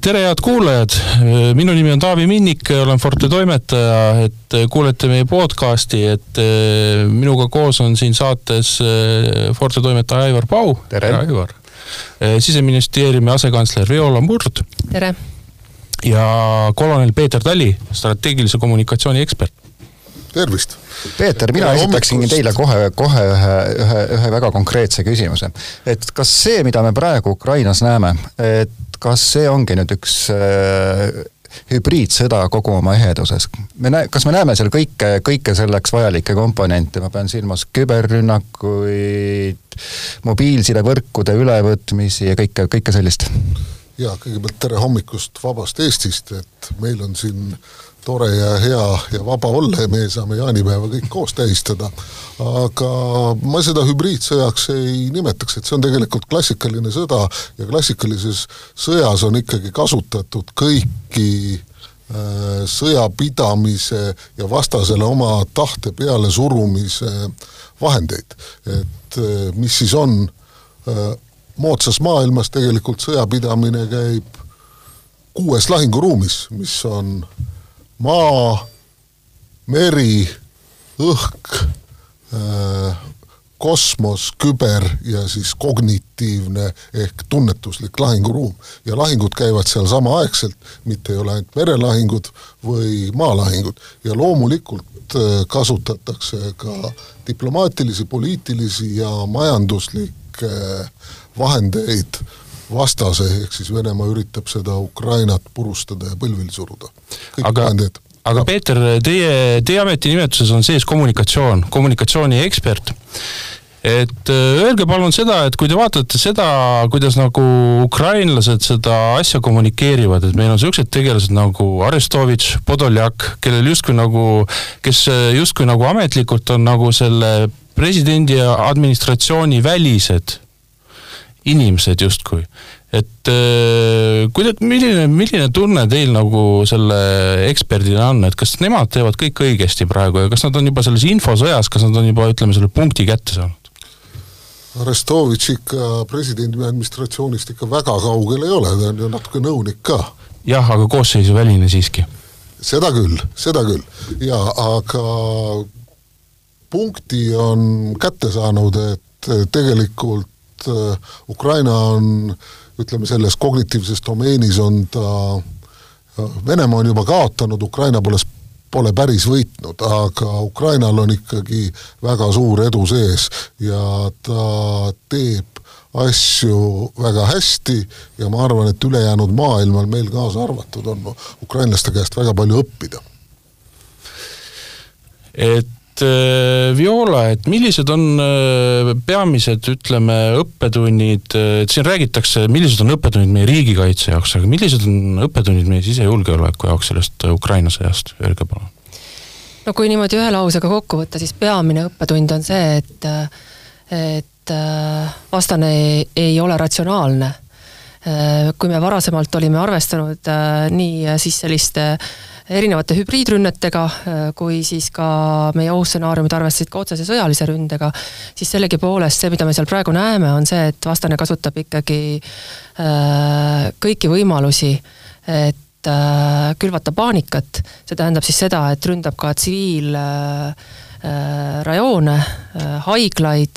tere, head kuulajad, minu nimi on Taavi Minnik, olen Forte toimetaja, et kuulete meie podcasti, et minuga koos on siin saates Forte toimetaja Aivar Pau. tere, tere, Aivar. siseministeeriumi asekantsler Viola Murd. tere. ja kolonel Peeter Tali, strateegilise kommunikatsiooni ekspert. tervist Peeter, mina esitaksingi teile kohe, kohe ühe, ühe, ühe väga konkreetse küsimuse. et kas see, mida me praegu Ukrainas näeme, et kas see ongi nüüd üks äh, hübriidsõda kogu oma eheduses. me näe-, kas me näeme seal kõike, kõike selleks vajalikke komponente, ma pean silmas küberrünnakuid, mobiilsidevõrkude ülevõtmisi ja kõike, kõike sellist? jaa, kõigepealt tere hommikust vabast Eestist, et meil on siin tore ja hea ja vaba olla ja meie saame jaanipäeva kõik koos tähistada. aga ma seda hübriidsõjaks ei nimetaks, et see on tegelikult klassikaline sõda ja klassikalises sõjas on ikkagi kasutatud kõiki äh, sõjapidamise ja vastasele oma tahte peale surumise vahendeid. et äh, mis siis on, äh, moodsas maailmas tegelikult sõjapidamine käib kuues lahinguruumis, mis on maa, meri, õhk, äh, kosmos, küber ja siis kognitiivne ehk tunnetuslik lahinguruum. ja lahingud käivad seal samaaegselt, mitte ei ole ainult merelahingud või maalahingud. ja loomulikult äh, kasutatakse ka diplomaatilisi, poliitilisi ja majanduslikke vahendeid vastase, ehk siis Venemaa üritab seda Ukrainat purustada ja põlvili suruda. aga, aga Peeter, teie, teie ametinimetuses on sees kommunikatsioon, kommunikatsiooniekspert. Et äh, öelge palun seda, et kui te vaatate seda, kuidas nagu ukrainlased seda asja kommunikeerivad, et meil on siuksed tegelased nagu Arestovitš, Podoljak, kellel justkui nagu, kes justkui nagu ametlikult on nagu selle presidendi ja administratsiooni välised inimesed justkui. et äh, kuida-, milline, milline tunne teil nagu selle eksperdina on, et kas nemad teevad kõik õigesti praegu ja kas nad on juba selles infosõjas, kas nad on juba, ütleme, selle punkti kätte saanud? Arestovitš ikka presidendi administratsioonist ikka väga kaugel ei ole, ta on ju natuke nõunik ka. jah, aga koosseisuväline siiski. seda küll, seda küll, jaa, aga punkti on kätte saanud, et tegelikult et äh, Ukraina on ütleme, selles kognitiivses domeenis on ta, Venemaa on juba kaotanud, Ukraina pole, pole päris võitnud, aga Ukrainal on ikkagi väga suur edu sees ja ta teeb asju väga hästi ja ma arvan, et ülejäänud maailmal, meil kaasa arvatud, on ukrainlaste käest väga palju õppida. et et äh, Viola, et millised on äh, peamised, ütleme, õppetunnid, äh, et siin räägitakse, millised on õppetunnid meie riigikaitse jaoks, aga millised on õppetunnid meie sisejulgeoleku jaoks sellest Ukraina sõjast, öelge palun? no kui niimoodi ühe lausega kokku võtta, siis peamine õppetund on see, et, et vastane ei, ei ole ratsionaalne. Kui me varasemalt olime arvestanud nii siis selliste äh, erinevate hübriidrünnetega, äh, kui siis ka meie ohustsenaariumid arvestasid ka otsese sõjalise ründega, siis sellegipoolest see, mida me seal praegu näeme, on see, et vastane kasutab ikkagi äh, kõiki võimalusi, et äh, külvata paanikat, see tähendab siis seda, et ründab ka tsiviilrajoone, haiglaid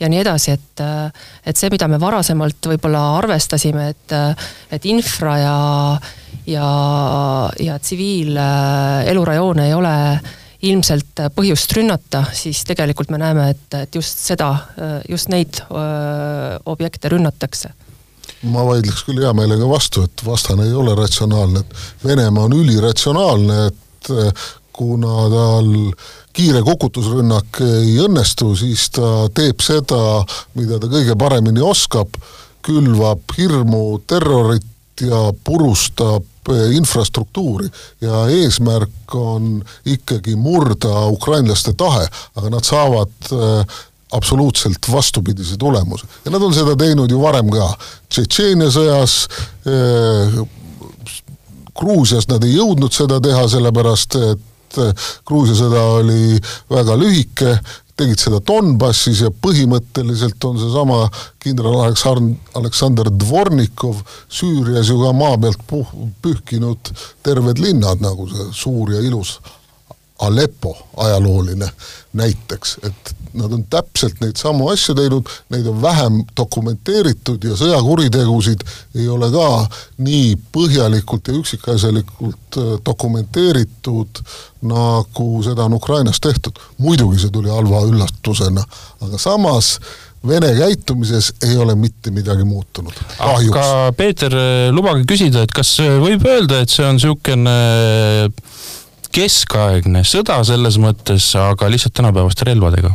ja nii edasi, et, et see, mida me varasemalt võib-olla arvestasime, et, et infra ja ja, ja tsiviilelurajoone ei ole ilmselt põhjust rünnata, siis tegelikult me näeme, et, et just seda, just neid öö, objekte rünnatakse. Ma vaidleks küll hea meelega vastu, et vastane ei ole ratsionaalne, et Venemaa on üliratsionaalne, et kuna tal kiire kukutusrünnak ei õnnestu, siis ta teeb seda, mida ta kõige paremini oskab, külvab hirmu, terrorit ja purustab Eh, infrastruktuuri ja eesmärk on ikkagi murda ukrainlaste tahe, aga nad saavad eh, absoluutselt vastupidise tulemuse. ja nad on seda teinud ju varem ka. Tšetšeenia sõjas eh,, Gruusias nad ei jõudnud seda teha, sellepärast et Gruusia sõda oli väga lühike, tegid seda Donbassis ja põhimõtteliselt on seesama kindral Aleksander Dvornikov Süürias ju ka maa pealt puh-, pühkinud terved linnad, nagu see suur ja ilus Aleppo ajalooline näiteks, et nad on täpselt neid samu asju teinud, neid on vähem dokumenteeritud ja sõjakuritegusid ei ole ka nii põhjalikult ja üksikasjalikult äh, dokumenteeritud, nagu seda on Ukrainas tehtud. muidugi see tuli halva üllatusena, aga samas Vene käitumises ei ole mitte midagi muutunud, kahjuks. aga Peeter, lubage küsida, et kas võib öelda, et see on niisugune keskaegne sõda selles mõttes, aga lihtsalt tänapäevaste relvadega.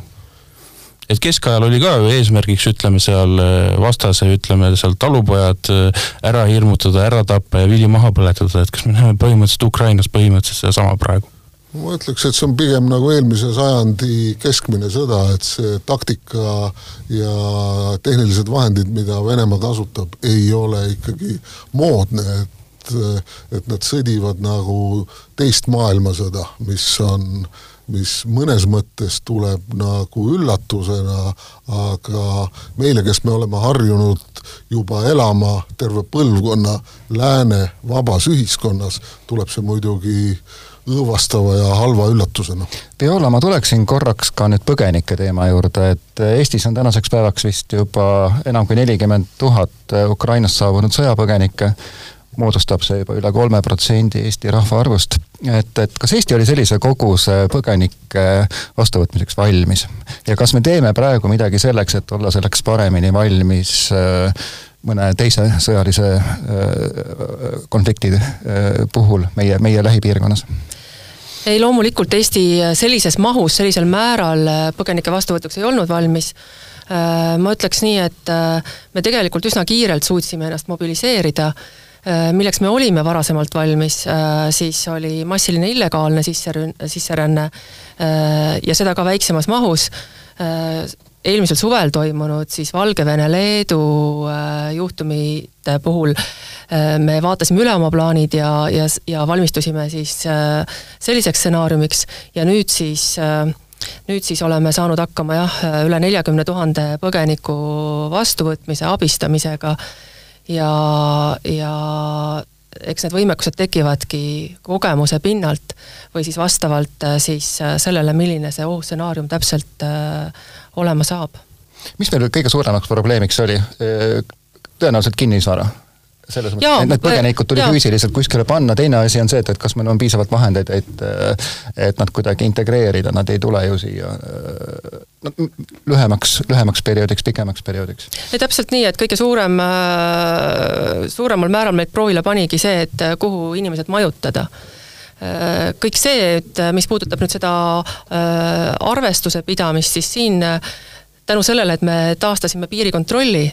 et keskajal oli ka ju eesmärgiks, ütleme seal äh, vastase, ütleme seal talupojad äh, ära hirmutada, ära tappa ja vili maha põletada, et kas me näeme põhimõtteliselt Ukrainas põhimõtteliselt sedasama praegu? ma ütleks, et see on pigem nagu eelmise sajandi keskmine sõda, et see taktika ja tehnilised vahendid, mida Venemaa kasutab, ei ole ikkagi moodne, et et nad sõdivad nagu teist maailmasõda, mis on, mis mõnes mõttes tuleb nagu üllatusena, aga meile, kes me oleme harjunud juba elama terve põlvkonna lääne vabas ühiskonnas, tuleb see muidugi õõvastava ja halva üllatusena. Viola, ma tuleksin korraks ka nüüd põgenike teema juurde, et Eestis on tänaseks päevaks vist juba enam kui nelikümmend tuhat Ukrainast saabunud sõjapõgenikke moodustab see juba üle kolme protsendi Eesti rahvaarvust. et, et kas Eesti oli sellise koguse põgenike vastuvõtmiseks valmis? ja kas me teeme praegu midagi selleks, et olla selleks paremini valmis äh, mõne teise sõjalise äh, konflikti puhul meie, meie lähipiirkonnas? ei, loomulikult Eesti sellises mahus, sellisel määral põgenike vastuvõtuks ei olnud valmis ma ütleks nii, et me tegelikult üsna kiirelt suutsime ennast mobiliseerida milleks me olime varasemalt valmis, äh, siis oli massiline illegaalne sisserün-, sisseränne äh, ja seda ka väiksemas mahus. eelmisel suvel toimunud siis Valgevene-Leedu juhtumite puhul me vaatasime üle oma plaanid ja, ja, ja valmistusime siis selliseks stsenaariumiks ja nüüd siis nüüd siis oleme saanud hakkama jah, üle neljakümne tuhande põgeniku vastuvõtmise, abistamisega ja, ja eks need võimekused tekivadki kogemuse pinnalt või siis vastavalt äh, siis äh, sellele, milline see ohustsenaarium täpselt äh, olema saab. mis meil kõige suuremaks probleemiks oli? tõenäoliselt kinnisvara selles mõttes, et need põgenikud tuli jaa. füüsiliselt kuskile panna, teine asi on see, et, et kas meil on piisavalt vahendeid, et et nad kuidagi integreerida, nad ei tule ju siia no, lühemaks, lühemaks perioodiks, pikemaks perioodiks. täpselt nii, et kõige suurem, suuremal määral meid proovile panigi see, et kuhu inimesed majutada kõik see, et mis puudutab nüüd seda arvestuse pidamist, siis siin tänu sellele, et me taastasime piirikontrolli,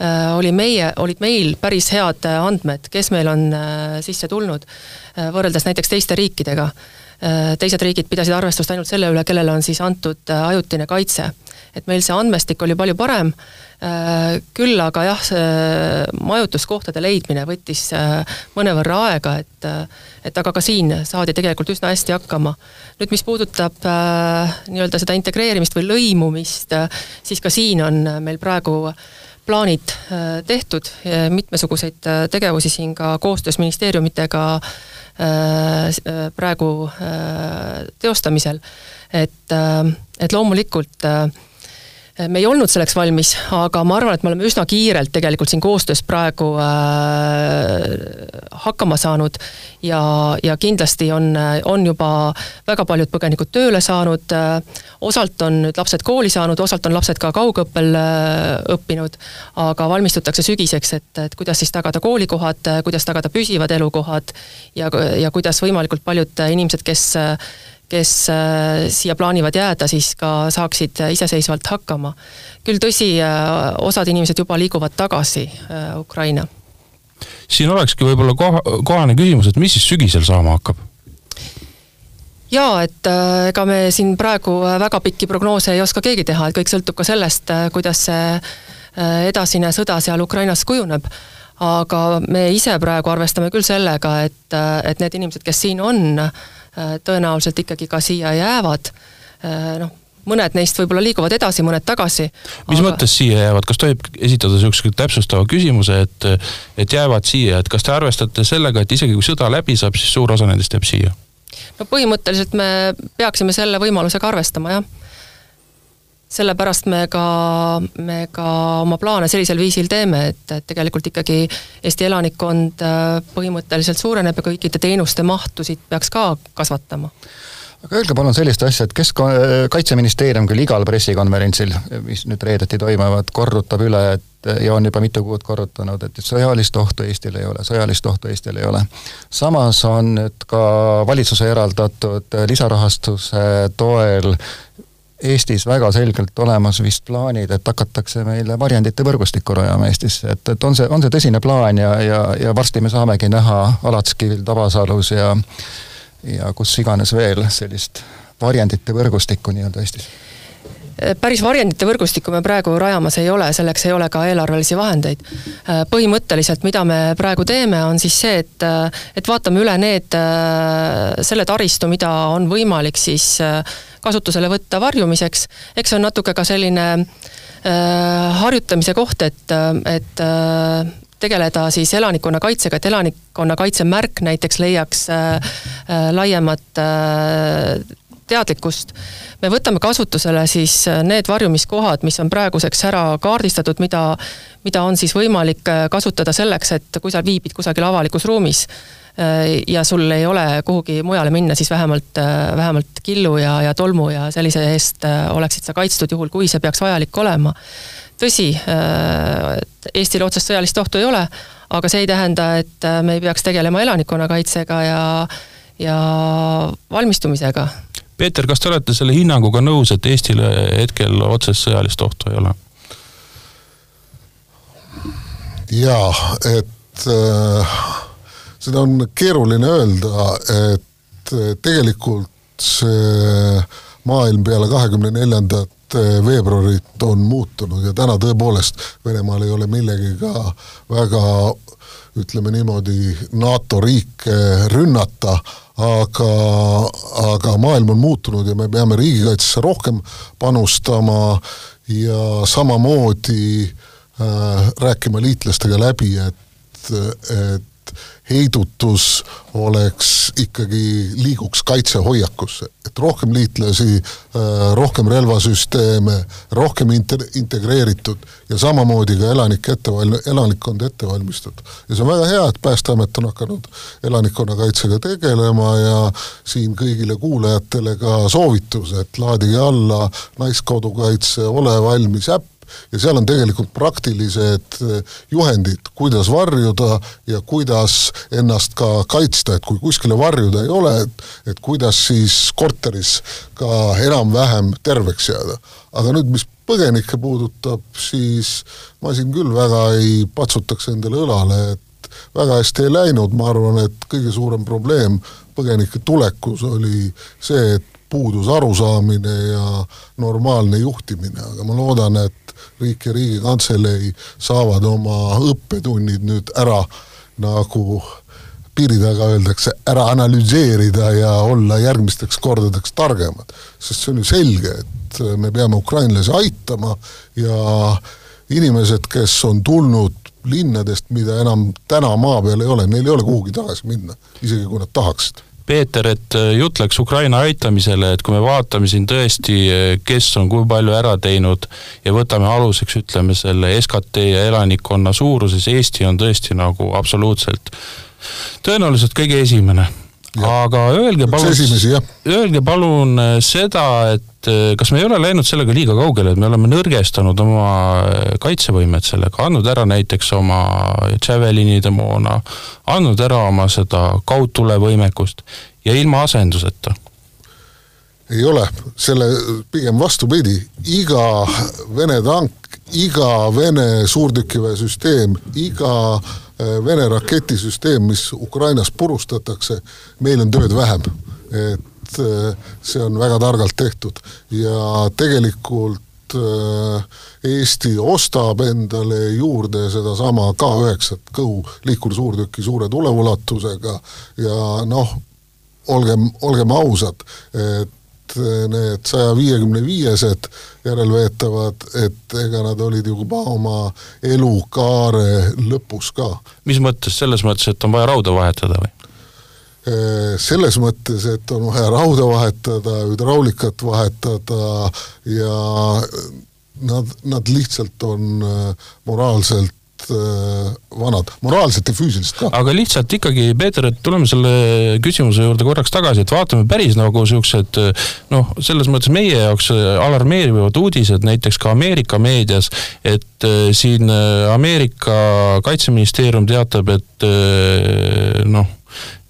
äh, oli meie, olid meil päris head äh, andmed, kes meil on äh, sisse tulnud, võrreldes näiteks teiste riikidega. teised riigid pidasid arvestust ainult selle üle, kellele on siis antud ajutine kaitse. Et meil see andmestik oli palju parem, küll aga jah, see majutuskohtade leidmine võttis mõnevõrra aega, et et aga ka siin saadi tegelikult üsna hästi hakkama. nüüd, mis puudutab äh, nii-öelda seda integreerimist või lõimumist äh,, siis ka siin on meil praegu plaanid äh, tehtud, mitmesuguseid äh, tegevusi siin ka koostöös ministeeriumitega äh, äh, praegu teostamisel. et, et loomulikult äh, me ei olnud selleks valmis, aga ma arvan, et me oleme üsna kiirelt tegelikult siin koostöös praegu äh, hakkama saanud ja, ja kindlasti on, on juba väga paljud põgenikud tööle saanud äh,, osalt on nüüd lapsed kooli saanud, osalt on lapsed ka kaugõppel äh, õppinud, aga valmistutakse sügiseks, et, et kuidas siis tagada koolikohad, kuidas tagada püsivad elukohad ja, ja kuidas võimalikult paljud inimesed, kes kes äh, siia plaanivad jääda, siis ka saaksid iseseisvalt hakkama. küll tõsi, äh, osad inimesed juba liiguvad tagasi äh, Ukraina. siin olekski võib-olla koha, kohane küsimus, et mis siis sügisel saama hakkab? jaa, et ega me siin praegu väga pikki prognoose ei oska keegi teha, et kõik sõltub ka sellest, kuidas see edasine sõda seal Ukrainas kujuneb aga me ise praegu arvestame küll sellega, et, et need inimesed, kes siin on, Äh, tõenäoliselt ikkagi ka siia jäävad. Äh, noh, mõned neist võib-olla liiguvad edasi, mõned tagasi. mis aga... mõttes siia jäävad, kas tohib esitada niisuguse täpsustava küsimuse, et et jäävad siia, et kas te arvestate sellega, et isegi kui sõda läbi saab, siis suur osa nendest jääb siia? no põhimõtteliselt me peaksime selle võimalusega arvestama, jah sellepärast me ka, me ka oma plaane sellisel viisil teeme, et, et tegelikult ikkagi Eesti elanikkond äh, põhimõtteliselt suureneb ja kõikide teenuste mahtusid peaks ka kasvatama aga öelge palun sellist asja, et kes Kaitseministeerium küll igal pressikonverentsil, mis nüüd reedeti toimuvad, korrutab üle, et ja on juba mitu kuud korrutanud, et sõjalist ohtu Eestil ei ole, sõjalist ohtu Eestil ei ole. samas on nüüd ka valitsuse eraldatud lisarahastuse toel Eestis väga selgelt olemas vist plaanid, et hakatakse meile varjendite võrgustikku rajama Eestisse, et, et on see, on see tõsine plaan ja, ja, ja varsti me saamegi näha Alatskivil, Tabasalus ja ja kus iganes veel sellist varjendite võrgustikku nii-öelda Eestis? päris varjendite võrgustikku me praegu rajamas ei ole, selleks ei ole ka eelarvelisi vahendeid. põhimõtteliselt, mida me praegu teeme, on siis see, et, et vaatame üle need, selle taristu, mida on võimalik siis kasutusele võtta varjumiseks, eks see on natuke ka selline äh, harjutamise koht, et, et äh, tegeleda siis elanikkonnakaitsega, et elanikkonnakaitse märk näiteks leiaks äh, äh, laiemat äh, teadlikkust. me võtame kasutusele siis äh, need varjumiskohad, mis on praeguseks ära kaardistatud, mida, mida on siis võimalik äh, kasutada selleks, et kui sa viibid kusagil avalikus ruumis äh, ja sul ei ole kuhugi mujale minna, siis vähemalt, vähemalt killu ja, ja tolmu ja sellise eest oleksid sa kaitstud, juhul kui see peaks vajalik olema tõsi, äh, Eestil otsest sõjalist ohtu ei ole, aga see ei tähenda, et äh, me ei peaks tegelema elanikkonnakaitsega ja, ja valmistumisega. Peeter, kas te olete selle hinnanguga nõus, et Eestile hetkel otsest sõjalist ohtu ei ole? jaa, et äh, seda on keeruline öelda, et äh, tegelikult see maailm peale kahekümne neljandat Eh, veebruarit on muutunud ja täna tõepoolest Venemaal ei ole millegagi väga ütleme niimoodi, NATO riike rünnata, aga, aga maailm on muutunud ja me peame riigikaitsesse rohkem panustama ja samamoodi äh, rääkima liitlastega läbi, et, et heidutus oleks ikkagi, liiguks kaitsehoiakusse, et rohkem liitlasi, äh, rohkem relvasüsteeme, rohkem inter-, integreeritud ja samamoodi ka elanike etteval-, elanikkond ette valmistatud. ja see on väga hea, et Päästeamet on hakanud elanikkonnakaitsega tegelema ja siin kõigile kuulajatele ka soovitus, et laadige alla Naiskodukaitse Ole valmis äpp, ja seal on tegelikult praktilised eh, juhendid, kuidas varjuda ja kuidas ennast ka kaitsta, et kui kuskile varjuda ei ole, et et kuidas siis korteris ka enam-vähem terveks jääda. aga nüüd, mis põgenikke puudutab, siis ma siin küll väga ei patsutaks endale õlale, et väga hästi ei läinud, ma arvan, et kõige suurem probleem põgenike tulekus oli see, et puudus arusaamine ja normaalne juhtimine, aga ma loodan, et riik ja Riigikantselei saavad oma õppetunnid nüüd ära nagu piiri taga öeldakse, ära analüseerida ja olla järgmisteks kordadeks targemad. sest see on ju selge, et me peame ukrainlasi aitama ja inimesed, kes on tulnud linnadest, mida enam täna maa peal ei ole, neil ei ole kuhugi tagasi minna, isegi kui nad tahaksid Peeter, et äh, jutt läks Ukraina aitamisele, et kui me vaatame siin tõesti, äh, kes on kui palju ära teinud ja võtame aluseks, ütleme selle SKT ja elanikkonna suuruses, Eesti on tõesti nagu absoluutselt tõenäoliselt kõige esimene. Aga öelge palun, öelge palun äh, seda, et äh, kas me ei ole läinud sellega liiga kaugele, et me oleme nõrgestanud oma äh, kaitsevõimet sellega, andnud ära näiteks oma Javelinide moona, andnud ära oma seda kaudtulevõimekust ja ilma asenduseta? Ei ole, selle pigem vastupidi, iga Vene tank, iga Vene suurtükiväesüsteem, iga Äh, Vene raketisüsteem, mis Ukrainas purustatakse, meil on tööd vähem. et äh, see on väga targalt tehtud ja tegelikult äh, Eesti ostab endale juurde sedasama K9-t kõhu liikursuurtüki suure tuleulatusega ja noh, olgem, olgem ausad, et need saja viiekümne viiesed järelveetavad, et ega nad olid juba oma elukaare lõpus ka. mis mõttes, selles mõttes, et on vaja rauda vahetada või? Selles mõttes, et on vaja rauda vahetada, hüdraulikat vahetada ja nad, nad lihtsalt on moraalselt Äh, vanad, moraalselt ja füüsiliselt ka. aga lihtsalt ikkagi, Peeter, et tuleme selle küsimuse juurde korraks tagasi, et vaatame päris nagu siuksed noh, selles mõttes meie jaoks alarmeerivad uudised näiteks ka Ameerika meedias, et äh, siin äh, Ameerika kaitseministeerium teatab, et noh,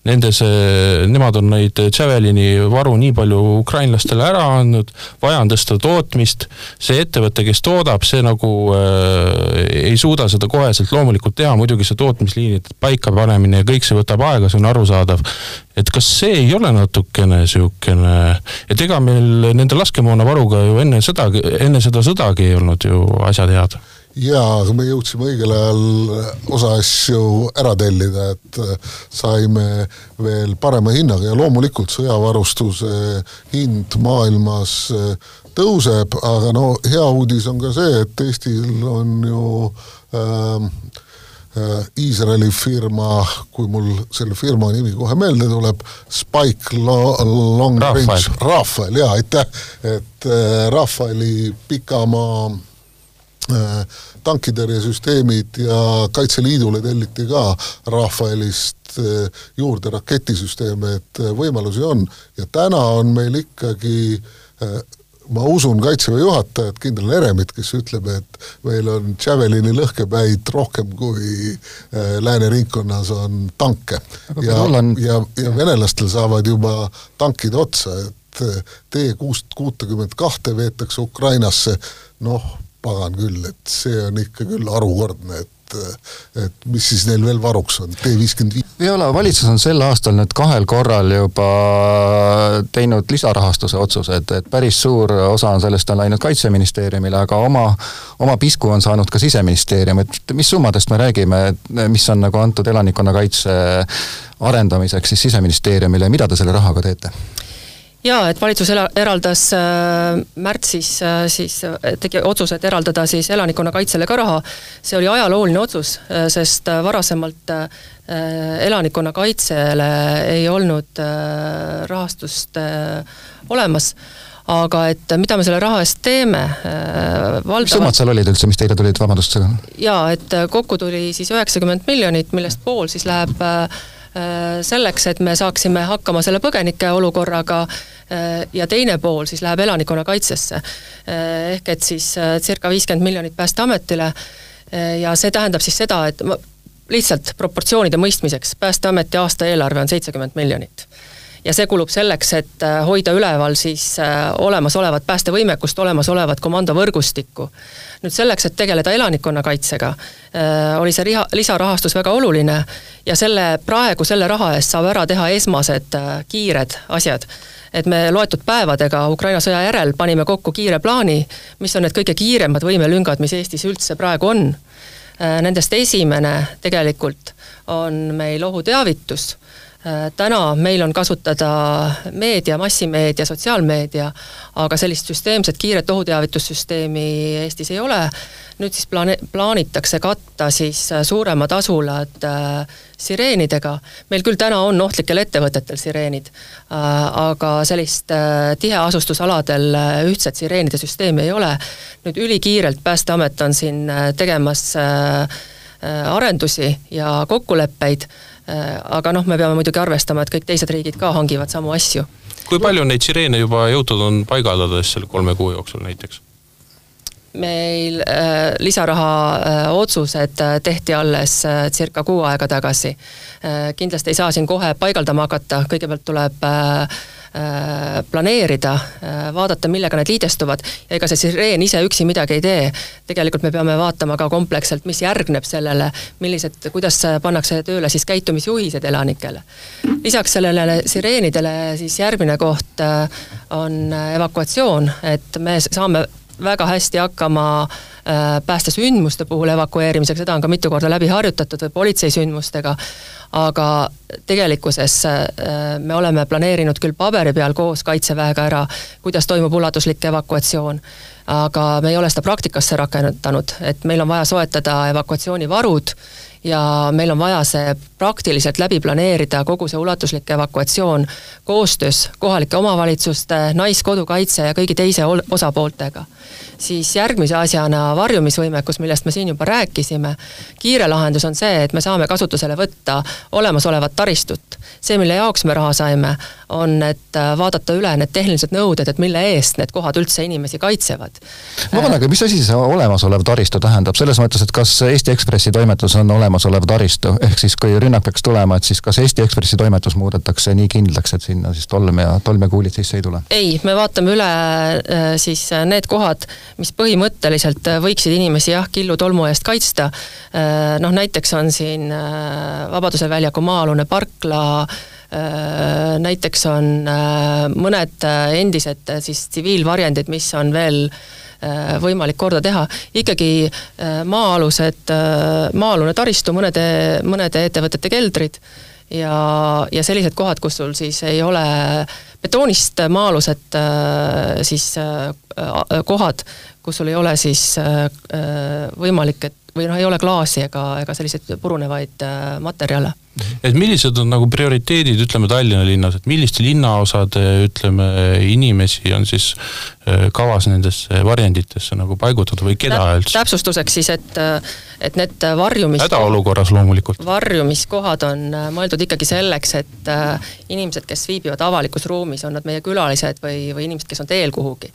nende see, nemad on neid Javelini varu nii palju ukrainlastele ära andnud, vaja on tõsta tootmist, see ettevõte, kes toodab, see nagu äh, ei suuda seda koheselt loomulikult teha, muidugi see tootmisliinide paikapanemine ja kõik see võtab aega, see on arusaadav. et kas see ei ole natukene niisugune, et ega meil nende laskemoonavaruga ju enne seda, enne seda sõdagi ei olnud ju asjad head jaa, aga me jõudsime õigel ajal osa asju ära tellida, et äh, saime veel parema hinnaga ja loomulikult sõjavarustuse hind maailmas äh, tõuseb, aga no hea uudis on ka see, et Eestil on ju ähm, äh, Iisraeli firma, kui mul selle firma nimi kohe meelde tuleb, Spike Long Range, Rafael, jaa, aitäh, et äh, Rafaeli pikamaa Äh, tankitõrjesüsteemid ja Kaitseliidule telliti ka Rafaelist äh, juurde raketisüsteeme, et äh, võimalusi on ja täna on meil ikkagi ma usun Kaitseväe juhatajat, kindral Heremit, kes ütleb, et meil on Javelini lõhkepäid rohkem kui lääneringkonnas on tanke. ja, on... ja, ja venelastel saavad juba tankid otsa, et T kuust kuutekümmet kahte veetakse Ukrainasse, noh, pagan küll, et see on ikka küll harukordne, et et mis siis neil veel varuks on, T viiskümmend viis? Viola, valitsus on sel aastal nüüd kahel korral juba teinud lisarahastuse otsused, et päris suur osa on sellest on läinud Kaitseministeeriumile, aga oma, oma pisku on saanud ka Siseministeerium, et mis summadest me räägime, mis on nagu antud elanikkonnakaitse arendamiseks siis Siseministeeriumile ja mida te selle rahaga teete? Jaa, et valitsus ela-, eraldas äh, märtsis äh, siis äh,, tegi otsuse, et eraldada siis elanikkonnakaitsele ka raha, see oli ajalooline otsus äh,, sest äh, varasemalt äh, elanikkonnakaitsele ei olnud äh, rahastust äh, olemas, aga et mida me selle raha eest teeme äh,, valdavalt... summad seal olid üldse, mis teile tulid, vabandust? jaa, et äh, kokku tuli siis üheksakümmend miljonit, millest pool siis läheb äh, Äh, selleks, et me saaksime hakkama selle põgenike olukorraga äh, ja teine pool siis läheb elanikkonnakaitsesse. Äh, ehk et siis circa viiskümmend miljonit Päästeametile ja see tähendab siis seda, et lihtsalt proportsioonide mõistmiseks, Päästeameti aastaeelarve on seitsekümmend miljonit ja see kulub selleks, et äh, hoida üleval siis äh, olemasolevat päästevõimekust, olemasolevat komandovõrgustikku. nüüd selleks, et tegeleda elanikkonnakaitsega, äh, oli see riha, lisarahastus väga oluline ja selle, praegu selle raha eest saab ära teha esmased kiired asjad et me loetud päevadega Ukraina sõja järel panime kokku kiire plaani, mis on need kõige kiiremad võimelüngad, mis Eestis üldse praegu on. Nendest esimene tegelikult on meil ohuteavitus täna meil on kasutada meedia, massimeedia, sotsiaalmeedia, aga sellist süsteemset kiiret ohuteavitussüsteemi Eestis ei ole. nüüd siis plaane-, plaanitakse katta siis äh, suuremad asulad äh, sireenidega. meil küll täna on ohtlikel ettevõtetel sireenid äh,, aga sellist äh, tiheasustusaladel äh, ühtset sireenide süsteemi ei ole. nüüd ülikiirelt Päästeamet on siin äh, tegemas äh, arendusi ja kokkuleppeid Äh, aga noh, me peame muidugi arvestama, et kõik teised riigid ka hangivad samu asju. kui palju neid sireene juba jõutud on paigaldada siis selle kolme kuu jooksul näiteks? meil äh, lisaraha äh, otsused äh, tehti alles äh, circa kuu aega tagasi äh,. kindlasti ei saa siin kohe paigaldama hakata, kõigepealt tuleb äh, Äh, planeerida, äh, vaadata, millega need liidestuvad ja ega see sireen ise üksi midagi ei tee. tegelikult me peame vaatama ka kompleksselt, mis järgneb sellele, millised, kuidas pannakse tööle siis käitumisjuhised elanikele. lisaks sellele sireenidele siis järgmine koht äh, on evakuatsioon, et me saame väga hästi hakkama päästesündmuste puhul evakueerimisega, seda on ka mitu korda läbi harjutatud või politseisündmustega, aga tegelikkuses me oleme planeerinud küll paberi peal koos Kaitseväega ära, kuidas toimub ulatuslik evakuatsioon, aga me ei ole seda praktikasse rakendanud, et meil on vaja soetada evakuatsioonivarud ja meil on vaja see praktiliselt läbi planeerida, kogu see ulatuslik evakuatsioon koostöös kohalike omavalitsuste, Naiskodukaitse ja kõigi teise osapooltega siis järgmise asjana varjumisvõimekus, millest me siin juba rääkisime, kiire lahendus on see, et me saame kasutusele võtta olemasolevat taristut. see, mille jaoks me raha saime, on, et äh, vaadata üle need tehnilised nõuded, et mille eest need kohad üldse inimesi kaitsevad. vabandage, mis asi see olemasolev taristu tähendab, selles mõttes, et kas Eesti Ekspressi toimetus on olemasolev taristu, ehk siis kui rünnak peaks tulema, et siis kas Eesti Ekspressi toimetus muudetakse nii kindlaks, et sinna siis tolm ja, tolm ja kuulid sisse ei tule? ei, me vaatame üle äh, siis need kohad, mis põhimõtteliselt äh, võiksid inimesi jah, killu tolmu eest kaitsta. Äh, noh, näiteks on siin äh, Vabaduse väljaku maa-alune parkla, näiteks on mõned endised siis tsiviilvarjendid, mis on veel võimalik korda teha, ikkagi maa-alused, maa-alune taristu, mõnede, mõnede ettevõtete keldrid ja, ja sellised kohad, kus sul siis ei ole betoonist maa-alused siis kohad, kus sul ei ole siis äh, äh, võimalik, et või noh, ei ole klaasi ega, ega selliseid purunevaid äh, materjale. Et millised on nagu prioriteedid, ütleme Tallinna linnas, et milliste linnaosade, ütleme, inimesi on siis kavas nendesse varjenditesse nagu paigutada või keda üldse? täpsustuseks siis, et, et need varjumis hädaolukorras loomulikult. varjumiskohad on mõeldud ikkagi selleks, et inimesed, kes viibivad avalikus ruumis, on nad meie külalised või, või inimesed, kes on teel kuhugi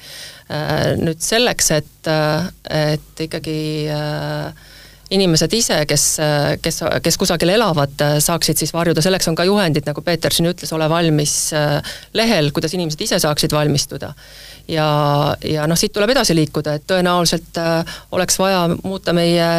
Äh, nüüd selleks, et, äh, et ikkagi äh, inimesed ise, kes, kes, kes kusagil elavad, saaksid siis varjuda, selleks on ka juhendid, nagu Peeter siin ütles, ole valmis lehel, kuidas inimesed ise saaksid valmistuda. ja, ja noh, siit tuleb edasi liikuda, et tõenäoliselt oleks vaja muuta meie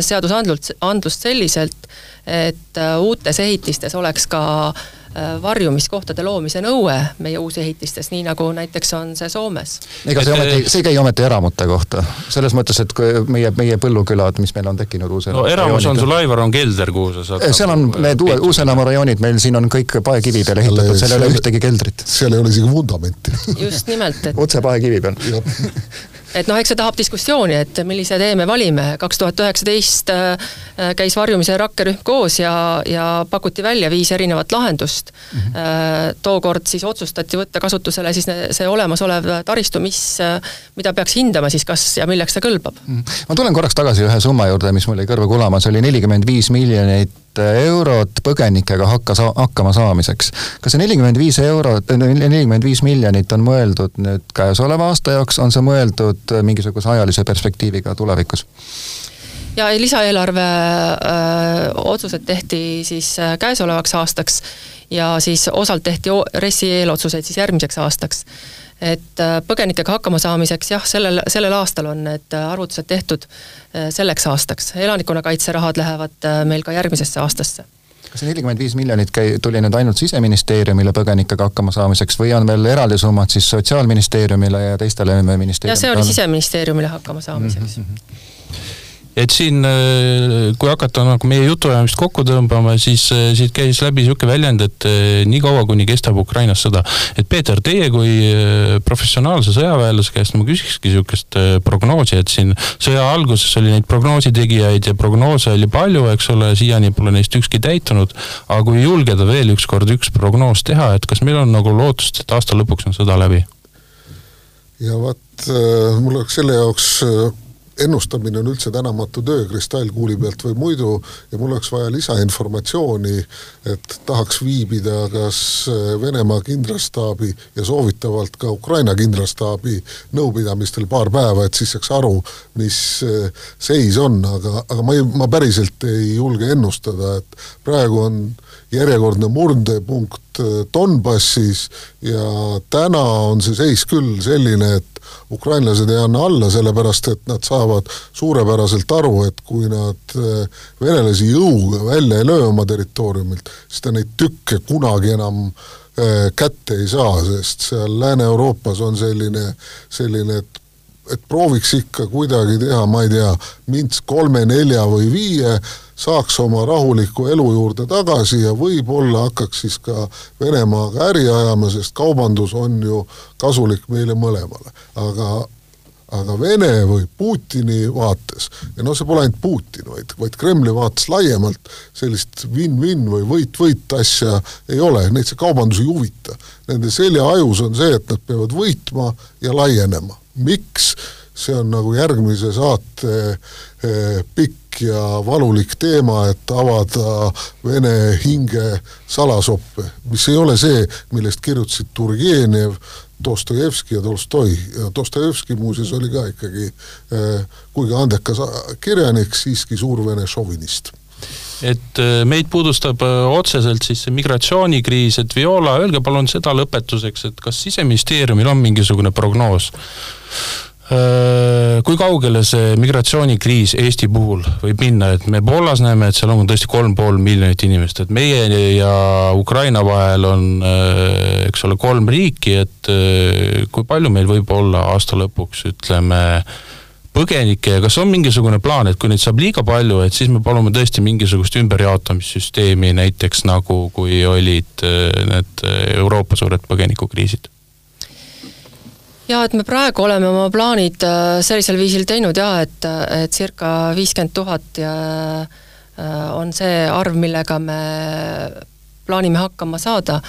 seadusandlust, andlust selliselt, et uutes ehitistes oleks ka äh, Äh, varjumiskohtade loomise nõue meie uusehitistes, nii nagu näiteks on see Soomes. ega see ometi, see ei käi ometi eramute kohta, selles mõttes, et kui meie, meie põllukülad, mis meil on tekkinud uus no eramus on sul, Aivar, on kelder, kuhu sa saad seal on nagu need uued, Uus-Enamaa rajoonid, meil siin on kõik paekivi peale ehitatud, seal ei ole ühtegi keldrit. seal ei ole isegi vundamenti just nimelt, et otse paekivi peal et noh, eks see tahab diskussiooni, et millise tee me valime, kaks tuhat üheksateist äh, käis varjumise rakkerühm koos ja, ja pakuti välja viis erinevat lahendust mm. -hmm. tookord siis otsustati võtta kasutusele siis see olemasolev taristu, mis, mida peaks hindama siis, kas ja milleks ta kõlbab mm. -hmm. ma tulen korraks tagasi ühe summa juurde, mis mul jäi kõrva kulama, see oli nelikümmend viis miljonit eurot põgenikega hakka saa-, hakkama saamiseks. kas see nelikümmend viis eurot, nelikümmend viis miljonit on mõeldud nüüd käesoleva aasta jaoks, on see mõeldud mingisuguse ajalise perspektiiviga tulevikus? ja lisaeelarve öö, otsused tehti siis käesolevaks aastaks ja siis osalt tehti RES-i eelotsuseid siis järgmiseks aastaks et äh, põgenikega hakkama saamiseks jah, sellel, sellel aastal on need äh, arvutused tehtud äh, selleks aastaks, elanikkonnakaitse rahad lähevad meil ka järgmisesse aastasse kas see nelikümmend viis miljonit käi-, tuli nüüd ainult Siseministeeriumile põgenikega hakkama saamiseks või on veel eraldi summad siis Sotsiaalministeeriumile ja teistele ministeeriumidele? jah, see oli Siseministeeriumile hakkama saamiseks mm. -hmm et siin, äh, kui hakata nagu meie jutuajamist kokku tõmbama, siis äh, siit käis läbi niisugune väljend, et äh, niikaua, kuni kestab Ukrainas sõda. et Peeter, teie kui professionaalse sõjaväelase käest ma küsikski niisugust prognoosi, et siin sõja alguses oli neid prognoositegijaid ja prognoose oli palju, eks ole, siiani pole neist ükski täitunud, aga kui julgeda veel ükskord üks prognoos teha, et kas meil on nagu lootust, et aasta lõpuks on sõda läbi? ja vot mul oleks selle jaoks ennustamine on üldse tänamatu töö kristallkuuli pealt või muidu ja mul oleks vaja lisainformatsiooni, et tahaks viibida kas äh, Venemaa kindralstaabi ja soovitavalt ka Ukraina kindralstaabi nõupidamistel paar päeva, et siis saaks aru, mis äh, seis on, aga, aga ma ei, ma päriselt ei julge ennustada, et praegu on järjekordne murdepunkt äh, Donbassis ja täna on see seis küll selline, et ukrainlased ei anna alla, sellepärast et nad saavad suurepäraselt aru, et kui nad äh, venelasi jõuga välja ei löö oma territooriumilt, siis ta neid tükke kunagi enam äh, kätte ei saa, sest seal Lääne-Euroopas on selline, selline, et et prooviks ikka kuidagi teha, ma ei tea, Minsk kolme, nelja või viie saaks oma rahuliku elu juurde tagasi ja võib-olla hakkaks siis ka Venemaaga äri ajama, sest kaubandus on ju kasulik meile mõlemale. aga aga Vene või Putini vaates, ja noh, see pole ainult Putin, vaid, vaid Kremli vaates laiemalt, sellist win-win või võit-võit asja ei ole, neid see kaubandus ei huvita. Nende seljaajus on see, et nad peavad võitma ja laienema. Miks? see on nagu järgmise saate eh, pikk ja valulik teema, et avada Vene hinge salasoppe, mis ei ole see, millest kirjutasid Turgenev, Dostojevski ja Tolstoi ja Dostojevski muuseas oli ka ikkagi eh, kuigi andekas kirjanik, siiski suur vene šovinist et eh, meid puudustab eh, otseselt siis see migratsioonikriis, et Viola, öelge palun seda lõpetuseks, et kas siseministeeriumil on mingisugune prognoos? Äh, kui kaugele see migratsioonikriis Eesti puhul võib minna, et me Poolas näeme, et seal on tõesti kolm pool miljonit inimest, et meie ja Ukraina vahel on, äh, eks ole, kolm riiki, et äh, kui palju meil võib olla aasta lõpuks, ütleme, põgenikke ja kas on mingisugune plaan, et kui neid saab liiga palju, et siis me palume tõesti mingisugust ümberjaotamissüsteemi, näiteks nagu kui olid need Euroopa suured põgenikukriisid? jaa, et me praegu oleme oma plaanid äh, sellisel viisil teinud jaa, et, et circa viiskümmend tuhat ja äh, on see arv, millega me plaanime hakkama saada.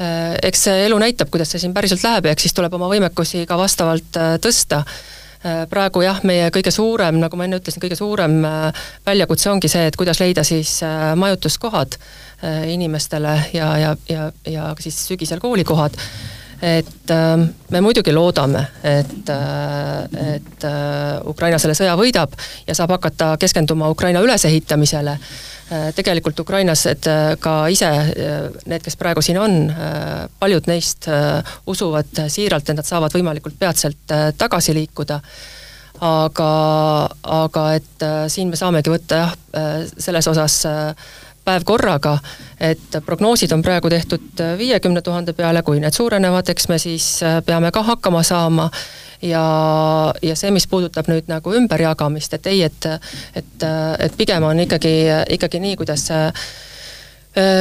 Äh, eks see elu näitab, kuidas see siin päriselt läheb, ehk siis tuleb oma võimekusi ka vastavalt tõsta praegu jah, meie kõige suurem, nagu ma enne ütlesin, kõige suurem väljakutse ongi see, et kuidas leida siis majutuskohad inimestele ja, ja, ja, ja siis sügisel koolikohad et äh, me muidugi loodame, et, äh, et äh, Ukraina selle sõja võidab ja saab hakata keskenduma Ukraina ülesehitamisele. Tegelikult Ukrainas, et ka ise need, kes praegu siin on, paljud neist usuvad siiralt, et nad saavad võimalikult peatselt tagasi liikuda. Aga, aga et siin me saamegi võtta jah, selles osas päev korraga, et prognoosid on praegu tehtud viiekümne tuhande peale, kui need suurenevad, eks me siis äh, peame ka hakkama saama. Ja, ja see, mis puudutab nüüd nagu ümberjagamist, et ei, et et, et pigem on ikkagi, ikkagi nii, kuidas äh,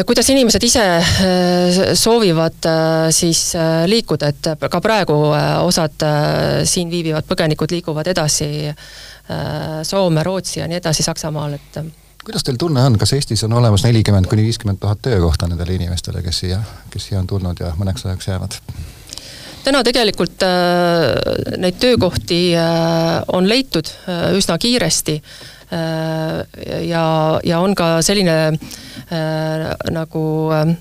kuidas inimesed ise äh, soovivad siis liikuda, et ka praegu osad siin viibivad põgenikud liiguvad edasi Soome, Rootsi ja nii edasi, Saksamaal, et kuidas teil tunne on, kas Eestis on olemas nelikümmend kuni viiskümmend tuhat töökohta nendele inimestele, kes siia, kes siia on tulnud ja mõneks ajaks jäävad? täna tegelikult äh, neid töökohti äh, on leitud äh, üsna kiiresti äh, ja, ja on ka selline äh, nagu äh,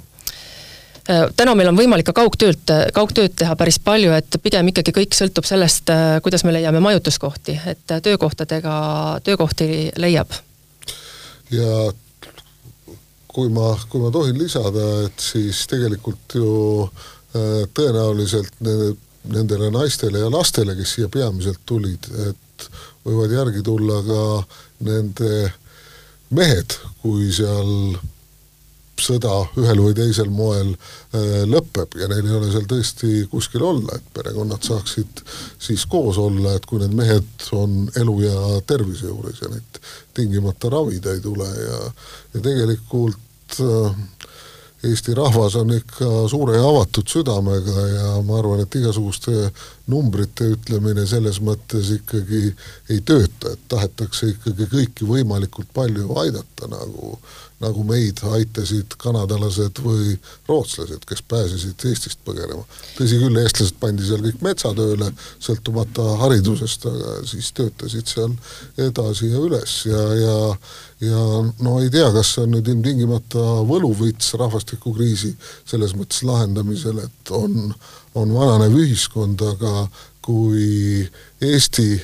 täna meil on võimalik ka kaugtöölt, kaugtööd teha päris palju, et pigem ikkagi kõik sõltub sellest, äh, kuidas me leiame majutuskohti, et töökohtadega, töökohti leiab ja kui ma, kui ma tohin lisada, et siis tegelikult ju äh, tõenäoliselt nende, nendele naistele ja lastele, kes siia peamiselt tulid, et võivad järgi tulla ka nende mehed, kui seal sõda ühel või teisel moel äh, lõpeb ja neil ei ole seal tõesti kuskil olla, et perekonnad saaksid siis koos olla, et kui need mehed on elu ja tervise juures ja neid tingimata ravida ei tule ja, ja tegelikult äh, Eesti rahvas on ikka suure ja avatud südamega ja ma arvan, et igasuguste numbrite ütlemine selles mõttes ikkagi ei tööta, et tahetakse ikkagi kõiki võimalikult palju aidata, nagu nagu meid aitasid kanadalased või rootslased, kes pääsesid Eestist põgenema. tõsi küll, eestlased pandi seal kõik metsatööle, sõltumata haridusest, aga siis töötasid seal edasi ja üles ja, ja ja no ei tea, kas see on nüüd ilmtingimata võluvits rahvastikukriisi selles mõttes lahendamisel, et on, on vananev ühiskond, aga kui Eesti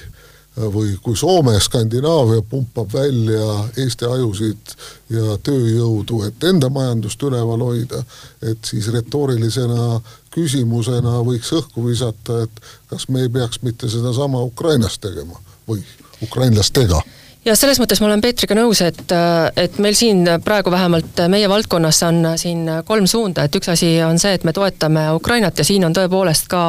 või kui Soome, Skandinaavia pumpab välja Eesti ajusid ja tööjõudu, et enda majandust üleval hoida, et siis retoorilisena küsimusena võiks õhku visata, et kas me ei peaks mitte sedasama Ukrainas tegema või ukrainlastega ja selles mõttes ma olen Peetriga nõus, et, et meil siin praegu vähemalt meie valdkonnas on siin kolm suunda, et üks asi on see, et me toetame Ukrainat ja siin on tõepoolest ka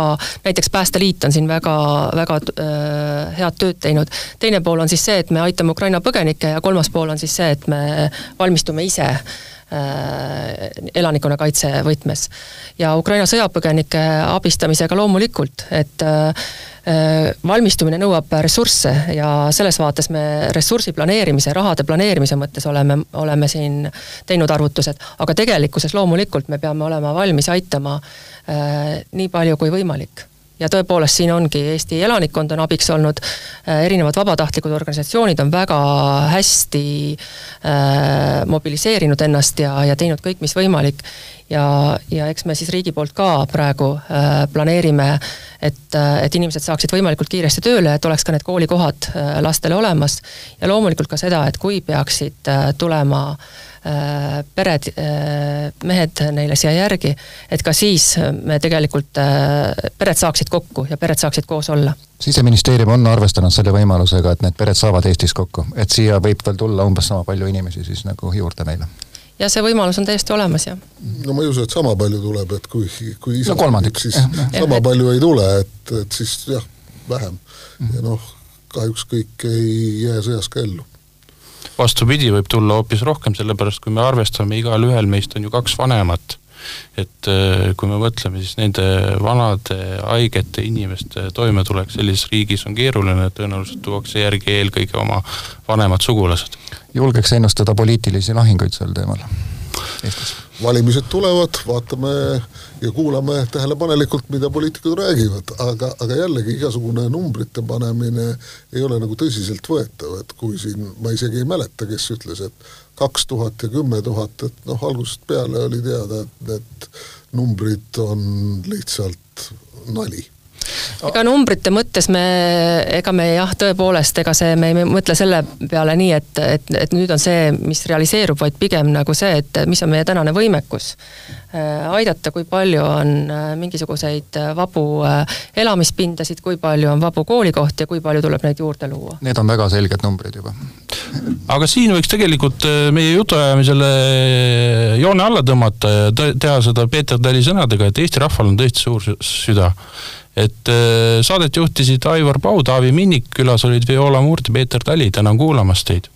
näiteks Päästeliit on siin väga, väga äh, head tööd teinud. teine pool on siis see, et me aitame Ukraina põgenikke ja kolmas pool on siis see, et me valmistume ise elanikkonnakaitse võtmes. ja Ukraina sõjapõgenike abistamisega loomulikult, et äh, valmistumine nõuab ressursse ja selles vaates me ressursi planeerimise, rahade planeerimise mõttes oleme, oleme siin teinud arvutused, aga tegelikkuses loomulikult me peame olema valmis aitama äh, nii palju kui võimalik ja tõepoolest, siin ongi Eesti elanikkond on abiks olnud, äh, erinevad vabatahtlikud organisatsioonid on väga hästi äh, mobiliseerinud ennast ja, ja teinud kõik, mis võimalik. ja, ja eks me siis riigi poolt ka praegu äh, planeerime, et, äh, et inimesed saaksid võimalikult kiiresti tööle, et oleks ka need koolikohad äh, lastele olemas. ja loomulikult ka seda, et kui peaksid äh, tulema äh, pered, äh, mehed neile siia järgi, et ka siis me tegelikult, äh, pered saaksid kokku ja pered saaksid koos olla. siseministeerium on arvestanud selle võimalusega, et need pered saavad Eestis kokku, et siia võib veel tulla umbes sama palju inimesi siis nagu juurde meile? ja see võimalus on täiesti olemas, jah. no ma ei usu, et sama palju tuleb, et kui, kui isa no kolmandik, siis ja, sama ja, palju ei tule, et, et siis jah, vähem ja noh, kahjuks kõik ei jää sõjas ka ellu vastupidi, võib tulla hoopis rohkem, sellepärast kui me arvestame, igalühel meist on ju kaks vanemat, et äh, kui me mõtleme, siis nende vanade haigete inimeste toimetulek sellises riigis on keeruline, tõenäoliselt tuuakse järgi eelkõige oma vanemad sugulased. julgeks ennustada poliitilisi lahinguid sel teemal Eestis? valimised tulevad, vaatame ja kuulame tähelepanelikult, mida poliitikud räägivad, aga, aga jällegi igasugune numbrite panemine ei ole nagu tõsiseltvõetav, et kui siin, ma isegi ei mäleta, kes ütles, et kaks tuhat ja kümme tuhat, et noh, algusest peale oli teada, et need numbrid on lihtsalt nali ega numbrite mõttes me, ega me jah, tõepoolest, ega see, me ei mõtle selle peale nii, et, et, et nüüd on see, mis realiseerub, vaid pigem nagu see, et mis on meie tänane võimekus äh, aidata, kui palju on äh, mingisuguseid äh, vabu elamispindasid, kui palju on vabu koolikohti ja kui palju tuleb neid juurde luua. Need on väga selged numbrid juba. aga siin võiks tegelikult meie jutuajamisele joone alla tõmmata ja teha seda Peeter Tali sõnadega, et Eesti rahval on tõesti suur süda et äh, saadet juhtisid Aivar Pau, Taavi Minnik, külas olid Viola Murd ja Peeter Tali, tänan kuulamast teid